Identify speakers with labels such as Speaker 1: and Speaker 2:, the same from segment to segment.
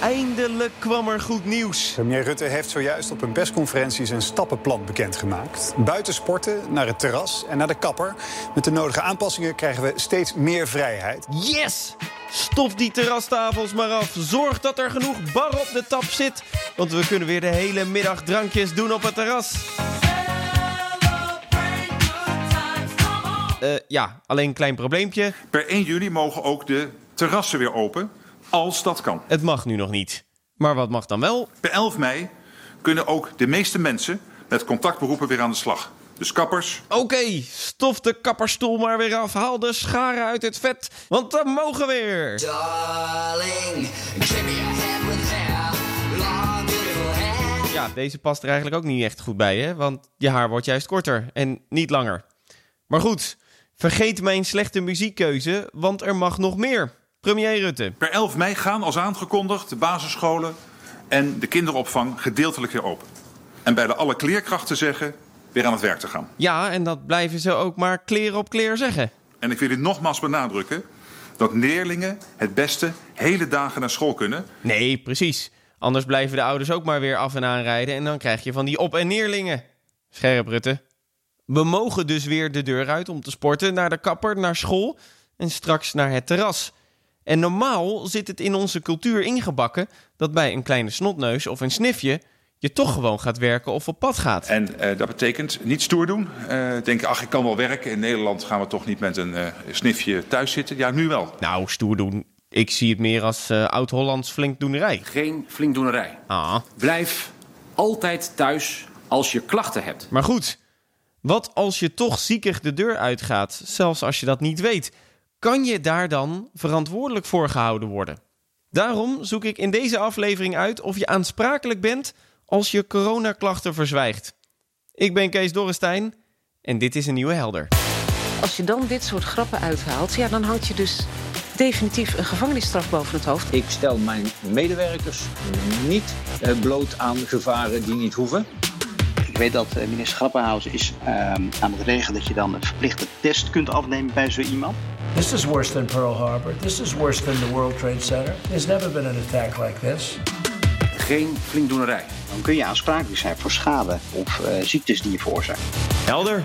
Speaker 1: Eindelijk kwam er goed nieuws.
Speaker 2: Premier Rutte heeft zojuist op een persconferentie zijn stappenplan bekendgemaakt. Buiten sporten, naar het terras en naar de kapper. Met de nodige aanpassingen krijgen we steeds meer vrijheid.
Speaker 1: Yes! Stof die terrastafels maar af. Zorg dat er genoeg bar op de tap zit. Want we kunnen weer de hele middag drankjes doen op het terras. Uh, ja, alleen een klein probleempje.
Speaker 3: Per 1 juli mogen ook de terrassen weer open, als dat kan.
Speaker 1: Het mag nu nog niet. Maar wat mag dan wel?
Speaker 3: Per 11 mei kunnen ook de meeste mensen met contactberoepen weer aan de slag. Dus kappers.
Speaker 1: Oké, stof de kapperstoel maar weer af. Haal de scharen uit het vet, want we mogen weer. Darling, give me a hand with hair. Long hair. Ja, deze past er eigenlijk ook niet echt goed bij, hè? Want je haar wordt juist korter en niet langer. Maar goed, vergeet mijn slechte muziekkeuze, want er mag nog meer. Premier Rutte.
Speaker 3: Per 11 mei gaan als aangekondigd de basisscholen en de kinderopvang gedeeltelijk weer open. En bij de alle kleerkrachten zeggen weer aan het werk te gaan.
Speaker 1: Ja, en dat blijven ze ook maar kleren op kleer zeggen.
Speaker 3: En ik wil dit nogmaals benadrukken dat leerlingen het beste hele dagen naar school kunnen.
Speaker 1: Nee, precies. Anders blijven de ouders ook maar weer af en aanrijden en dan krijg je van die op- en neerlingen. Scherp, Rutte. We mogen dus weer de deur uit om te sporten, naar de kapper, naar school en straks naar het terras. En normaal zit het in onze cultuur ingebakken dat bij een kleine snotneus of een snifje je toch gewoon gaat werken of op pad gaat.
Speaker 3: En uh, dat betekent niet stoer doen. Uh, denken, ach, ik kan wel werken. In Nederland gaan we toch niet met een uh, snifje thuis zitten. Ja, nu wel.
Speaker 1: Nou, stoer doen. Ik zie het meer als oud-Hollands flinkdoenerij.
Speaker 4: Geen flinkdoenerij.
Speaker 1: Ah.
Speaker 4: Blijf altijd thuis als je klachten hebt.
Speaker 1: Maar goed, wat als je toch ziekig de deur uitgaat, zelfs als je dat niet weet? Kan je daar dan verantwoordelijk voor gehouden worden? Daarom zoek ik in deze aflevering uit of je aansprakelijk bent als je coronaklachten verzwijgt. Ik ben Kees Dorrestein en dit is een nieuwe helder.
Speaker 5: Als je dan dit soort grappen uithaalt, ja, dan hangt je dus definitief een gevangenisstraf boven het hoofd.
Speaker 6: Ik stel mijn medewerkers niet eh, bloot aan gevaren die niet hoeven.
Speaker 7: Ik weet dat eh, minister Grappenhuis is uh, aan het regelen dat je dan een verplichte test kunt afnemen bij zo iemand.
Speaker 8: This is worse than Pearl Harbor. This is worse than the World Trade Center. There's never been an attack like this.
Speaker 4: Geen flinkdoenerij.
Speaker 7: Dan kun je aansprakelijk zijn voor schade of uh, ziektes die je veroorzaakt.
Speaker 1: Helder.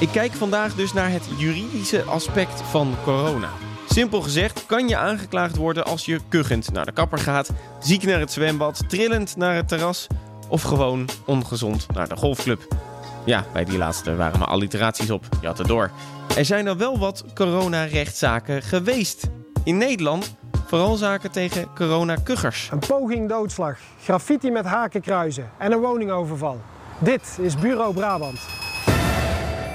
Speaker 1: Ik kijk vandaag dus naar het juridische aspect van corona. Simpel gezegd kan je aangeklaagd worden als je kuchend naar de kapper gaat, ziek naar het zwembad, trillend naar het terras of gewoon ongezond naar de golfclub. Ja, bij die laatste waren maar alliteraties op. Je had het door. Er zijn er wel wat coronarechtszaken geweest. In Nederland vooral zaken tegen corona-kuggers.
Speaker 9: Een poging doodslag, graffiti met hakenkruizen en een woningoverval. Dit is Bureau Brabant.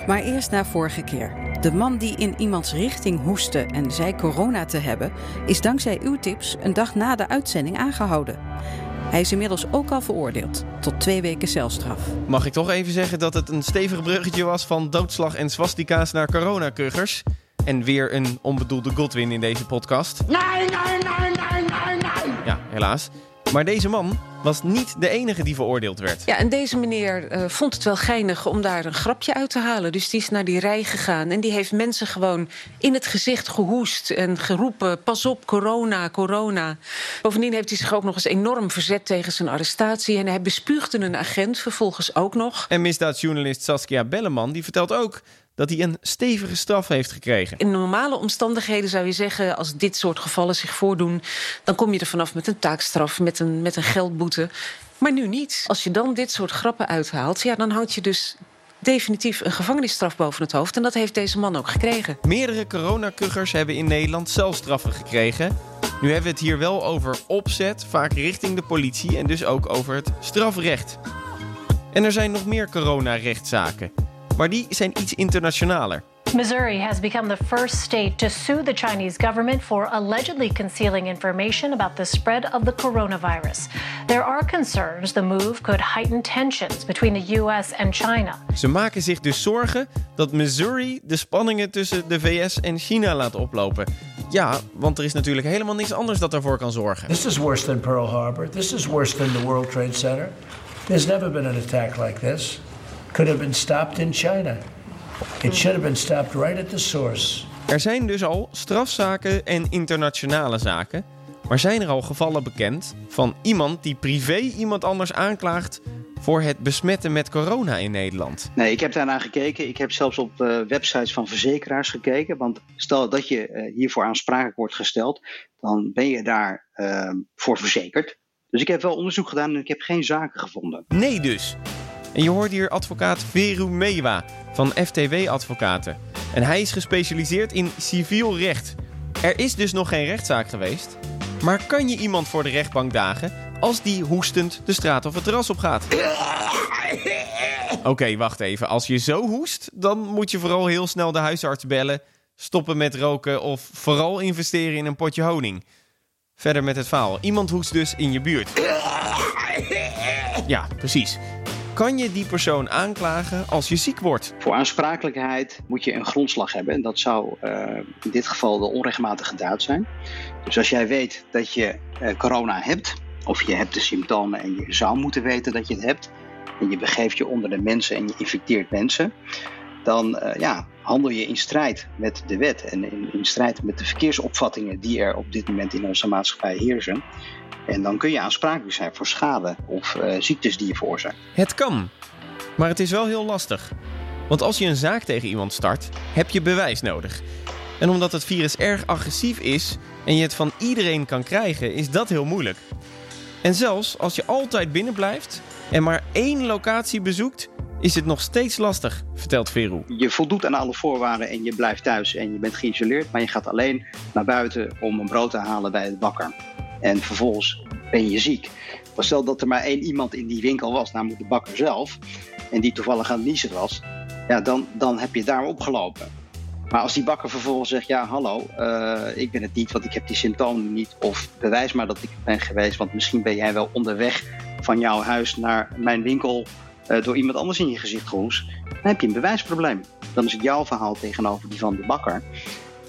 Speaker 5: Maar eerst naar vorige keer. De man die in iemands richting hoestte en zei corona te hebben, is dankzij uw tips een dag na de uitzending aangehouden. Hij is inmiddels ook al veroordeeld tot twee weken celstraf.
Speaker 1: Mag ik toch even zeggen dat het een stevig bruggetje was van doodslag en swastika's naar coronakuggers? En weer een onbedoelde Godwin in deze podcast.
Speaker 10: Nee, nee, nee, nee, nee, nee.
Speaker 1: Ja, helaas. Maar deze man was niet de enige die veroordeeld werd.
Speaker 5: Ja, en deze meneer uh, vond het wel geinig om daar een grapje uit te halen. Dus die is naar die rij gegaan en die heeft mensen gewoon in het gezicht gehoest en geroepen: pas op, corona, corona. Bovendien heeft hij zich ook nog eens enorm verzet tegen zijn arrestatie. En hij bespuugde een agent vervolgens ook nog.
Speaker 1: En misdaadjournalist Saskia Belleman die vertelt ook dat hij een stevige straf heeft gekregen.
Speaker 5: In normale omstandigheden zou je zeggen, als dit soort gevallen zich voordoen, dan kom je er vanaf met een taakstraf, met een, met een geldboete. Maar nu niet. Als je dan dit soort grappen uithaalt, ja, dan houd je dus definitief een gevangenisstraf boven het hoofd. En dat heeft deze man ook gekregen.
Speaker 1: Meerdere coronakuggers hebben in Nederland celstraffen gekregen. Nu hebben we het hier wel over opzet, vaak richting de politie en dus ook over het strafrecht. En er zijn nog meer coronarechtszaken maar die zijn iets internationaler.
Speaker 11: Missouri has become the first state to sue the Chinese government for allegedly concealing information about the spread of the coronavirus. There are concerns the move could heighten tensions between the US and China.
Speaker 1: Ze maken zich dus zorgen dat Missouri de spanningen tussen de VS en China laat oplopen. Ja, want er is natuurlijk helemaal niks anders dat ervoor kan zorgen.
Speaker 8: This is worse than Pearl Harbor. This is worse than the World Trade Center. There's never been an attack like this. Could have been stopped in China. It should have been stopped right at the source.
Speaker 1: Er zijn dus al strafzaken en internationale zaken. Maar zijn er al gevallen bekend van iemand die privé iemand anders aanklaagt voor het besmetten met corona in Nederland?
Speaker 7: Nee, ik heb daarna gekeken. Ik heb zelfs op uh, websites van verzekeraars gekeken. Want stel dat je uh, hiervoor aansprakelijk wordt gesteld, dan ben je daarvoor uh, voor verzekerd. Dus ik heb wel onderzoek gedaan en ik heb geen zaken gevonden.
Speaker 1: Nee dus. En je hoort hier advocaat Veru Mewa van FTW Advocaten. En hij is gespecialiseerd in civiel recht. Er is dus nog geen rechtszaak geweest. Maar kan je iemand voor de rechtbank dagen als die hoestend de straat of het terras op gaat? Oké, wacht even. Als je zo hoest, dan moet je vooral heel snel de huisarts bellen, stoppen met roken of vooral investeren in een potje honing. Verder met het verhaal. Iemand hoest dus in je buurt. Ja, precies. Kan je die persoon aanklagen als je ziek wordt?
Speaker 7: Voor aansprakelijkheid moet je een grondslag hebben. En dat zou uh, in dit geval de onregelmatige daad zijn. Dus als jij weet dat je uh, corona hebt, of je hebt de symptomen en je zou moeten weten dat je het hebt, en je begeeft je onder de mensen en je infecteert mensen, dan uh, ja, handel je in strijd met de wet en in, in strijd met de verkeersopvattingen die er op dit moment in onze maatschappij heersen. En dan kun je aansprakelijk zijn voor schade of uh, ziektes die je veroorzaakt.
Speaker 1: Het kan, maar het is wel heel lastig. Want als je een zaak tegen iemand start, heb je bewijs nodig. En omdat het virus erg agressief is en je het van iedereen kan krijgen, is dat heel moeilijk. En zelfs als je altijd binnen blijft en maar één locatie bezoekt, is het nog steeds lastig, vertelt Veru.
Speaker 7: Je voldoet aan alle voorwaarden en je blijft thuis en je bent geïsoleerd, maar je gaat alleen naar buiten om een brood te halen bij de bakker. En vervolgens ben je ziek. Stel dat er maar één iemand in die winkel was, namelijk de bakker zelf, en die toevallig aan het niezen was, ja, dan, dan heb je daar opgelopen. Maar als die bakker vervolgens zegt, ja hallo, uh, ik ben het niet, want ik heb die symptomen niet. Of bewijs maar dat ik het ben geweest, want misschien ben jij wel onderweg van jouw huis naar mijn winkel door iemand anders in je gezicht gehoest. Dan heb je een bewijsprobleem. Dan is het jouw verhaal tegenover die van de bakker.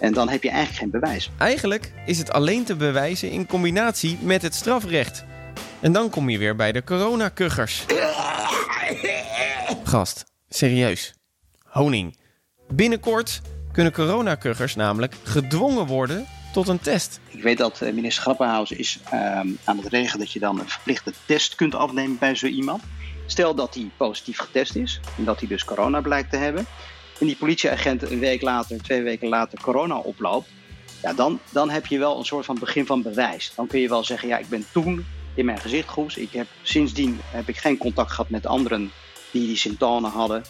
Speaker 7: En dan heb je eigenlijk geen bewijs.
Speaker 1: Eigenlijk is het alleen te bewijzen in combinatie met het strafrecht. En dan kom je weer bij de coronakuggers. Gast, serieus. Honing. Binnenkort kunnen coronakuggers namelijk gedwongen worden tot een test.
Speaker 7: Ik weet dat uh, minister Grappenhaus is uh, aan het regelen dat je dan een verplichte test kunt afnemen bij zo iemand. Stel dat hij positief getest is en dat hij dus corona blijkt te hebben. En die politieagent een week later, twee weken later corona oploopt. Ja, dan, dan heb je wel een soort van begin van bewijs. Dan kun je wel zeggen, ja, ik ben toen in mijn gezicht gehoest. Ik heb, sindsdien heb ik geen contact gehad met anderen die die symptomen hadden.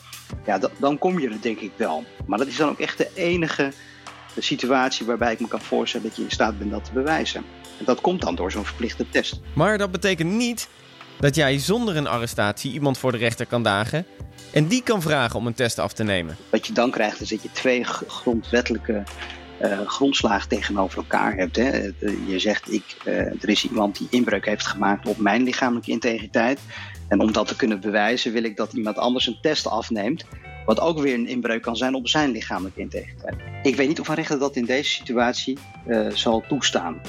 Speaker 7: Ja, dan kom je er denk ik wel. Maar dat is dan ook echt de enige de situatie waarbij ik me kan voorstellen dat je in staat bent dat te bewijzen. En dat komt dan door zo'n verplichte test.
Speaker 1: Maar dat betekent niet dat jij zonder een arrestatie iemand voor de rechter kan dagen en die kan vragen om een test af te nemen.
Speaker 7: Wat je dan krijgt is dat je twee grondwettelijke uh, grondslagen tegenover elkaar hebt. Hè. Je zegt, ik, uh, er is iemand die inbreuk heeft gemaakt op mijn lichamelijke integriteit. En om dat te kunnen bewijzen wil ik dat iemand anders een test afneemt. Wat ook weer een inbreuk kan zijn op zijn lichamelijke integriteit. Ik weet niet of een rechter dat in deze situatie zal toestaan.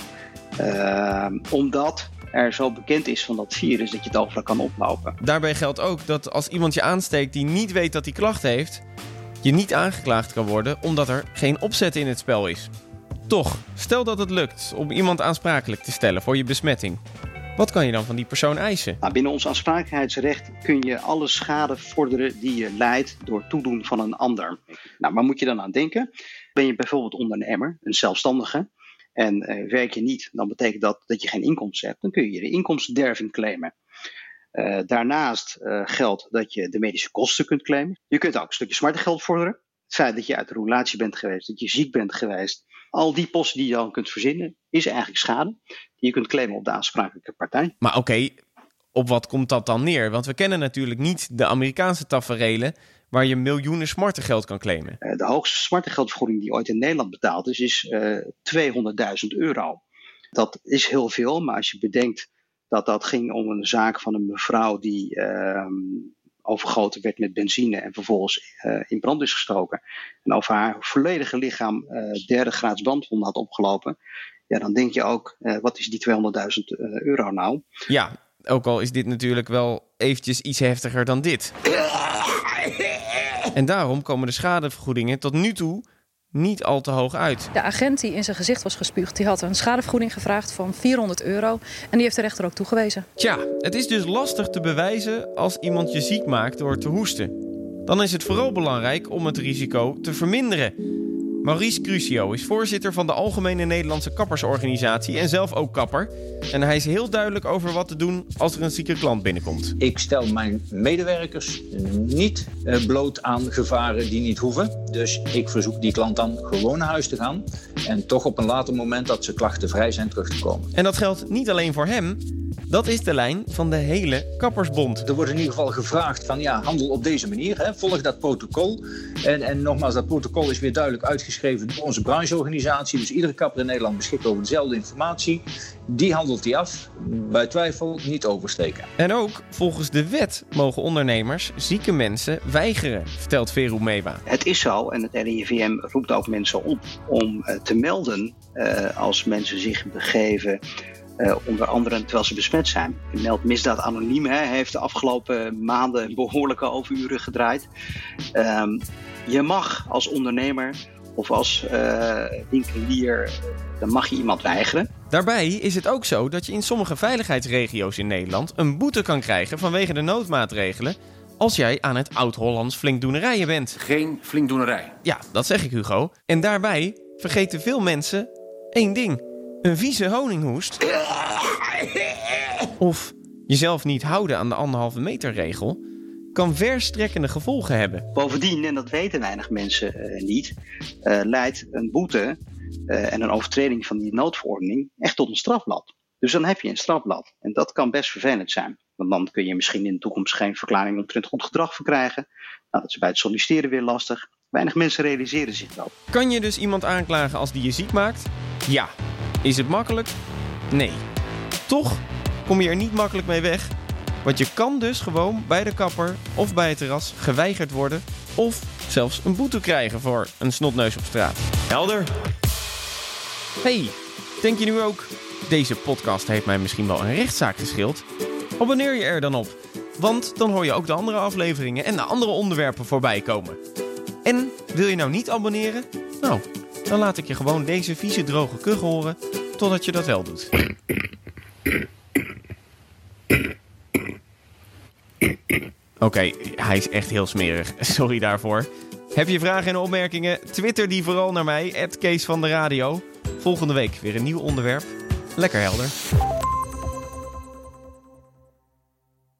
Speaker 7: omdat er zo bekend is van dat virus dat je het overal kan oplopen.
Speaker 1: Daarbij geldt ook dat als iemand je aansteekt die niet weet dat hij klachten heeft, je niet aangeklaagd kan worden omdat er geen opzet in het spel is. Toch, stel dat het lukt om iemand aansprakelijk te stellen voor je besmetting. Wat kan je dan van die persoon eisen?
Speaker 7: Nou, binnen ons aansprakelijkheidsrecht kun je alle schade vorderen die je leidt door toedoen van een ander. Nou, waar moet je dan aan denken? Ben je bijvoorbeeld ondernemer, een zelfstandige, en uh, werk je niet, dan betekent dat dat je geen inkomsten hebt. Dan kun je de inkomstenderving claimen. Uh, daarnaast uh, geldt dat je de medische kosten kunt claimen. Je kunt ook een stukje smartengeld vorderen. Het feit dat je uit de relatie bent geweest, dat je ziek bent geweest. Al die posten die je dan kunt verzinnen, is eigenlijk schade. Die je kunt claimen op de aansprakelijke partij.
Speaker 1: Maar oké, op wat komt dat dan neer? Want we kennen natuurlijk niet de Amerikaanse taferelen waar je miljoenen smartengeld kan claimen.
Speaker 7: Uh, de hoogste smartengeldvergoeding die ooit in Nederland betaald is, is uh, 200.000 euro. Dat is heel veel, maar als je bedenkt dat dat ging om een zaak van een mevrouw die uh, overgoten werd met benzine en vervolgens uh, in brand is gestoken. En over haar volledige lichaam derde graads brandwonden had opgelopen. Ja, dan denk je ook, wat is die 200.000 euro nou?
Speaker 1: Ja, ook al is dit natuurlijk wel eventjes iets heftiger dan dit. En daarom komen de schadevergoedingen tot nu toe niet al te hoog uit.
Speaker 12: De agent die in zijn gezicht was gespuugd, die had een schadevergoeding gevraagd van 400 euro. En die heeft de rechter ook toegewezen.
Speaker 1: Tja, het is dus lastig te bewijzen als iemand je ziek maakt door te hoesten. Dan is het vooral belangrijk om het risico te verminderen. Maurice Crucio is voorzitter van de Algemene Nederlandse Kappersorganisatie en zelf ook kapper. En hij is heel duidelijk over wat te doen als er een zieke klant binnenkomt.
Speaker 6: Ik stel mijn medewerkers niet eh, bloot aan gevaren die niet hoeven. Dus ik verzoek die klant dan gewoon naar huis te gaan. En toch op een later moment dat ze klachtenvrij zijn terug te komen.
Speaker 1: En dat geldt niet alleen voor hem. Dat is de lijn van de hele kappersbond.
Speaker 6: Er wordt in ieder geval gevraagd van ja, handel op deze manier. Hè. Volg dat protocol. En, en nogmaals, dat protocol is weer duidelijk uitgeschreven door onze brancheorganisatie. Dus iedere kapper in Nederland beschikt over dezelfde informatie. Die handelt die af. Bij twijfel niet oversteken.
Speaker 1: En ook volgens de wet mogen ondernemers zieke mensen weigeren, vertelt Veru Mewa.
Speaker 7: Het is zo en het RIVM roept ook mensen op om uh, te melden uh, als mensen zich begeven uh, onder andere terwijl ze besmet zijn. Meld Misdaad Anoniem hè, heeft de afgelopen maanden behoorlijke overuren gedraaid. Um, je mag als ondernemer of als uh, winkelier, dan mag je iemand weigeren.
Speaker 1: Daarbij is het ook zo dat je in sommige veiligheidsregio's in Nederland een boete kan krijgen vanwege de noodmaatregelen als jij aan het oud-Hollands flinkdoenerijen bent.
Speaker 4: Geen flinkdoenerij.
Speaker 1: Ja, dat zeg ik Hugo. En daarbij vergeten veel mensen één ding. Een vieze honinghoest. Of jezelf niet houden aan de anderhalve meter regel kan verstrekkende gevolgen hebben.
Speaker 7: Bovendien, en dat weten weinig mensen uh, niet, uh, leidt een boete uh, en een overtreding van die noodverordening echt tot een strafblad. Dus dan heb je een strafblad. En dat kan best vervelend zijn. Want dan kun je misschien in de toekomst geen verklaring omtrent goed gedrag verkrijgen. Nou, dat is bij het solliciteren weer lastig. Weinig mensen realiseren zich dat.
Speaker 1: Kan je dus iemand aanklagen als die je ziek maakt? Ja. Is het makkelijk? Nee. Toch kom je er niet makkelijk mee weg. Want je kan dus gewoon bij de kapper of bij het terras geweigerd worden. Of zelfs een boete krijgen voor een snotneus op straat. Helder? Hey, denk je nu ook? Deze podcast heeft mij misschien wel een rechtszaak geschild. Abonneer je er dan op. Want dan hoor je ook de andere afleveringen en de andere onderwerpen voorbij komen. En wil je nou niet abonneren? Nou, dan laat ik je gewoon deze vieze droge kuch horen totdat je dat wel doet. Oké, hij is echt heel smerig. Sorry daarvoor. Heb je vragen en opmerkingen? Twitter die vooral naar mij, Kees van de Radio. Volgende week weer een nieuw onderwerp. Lekker helder.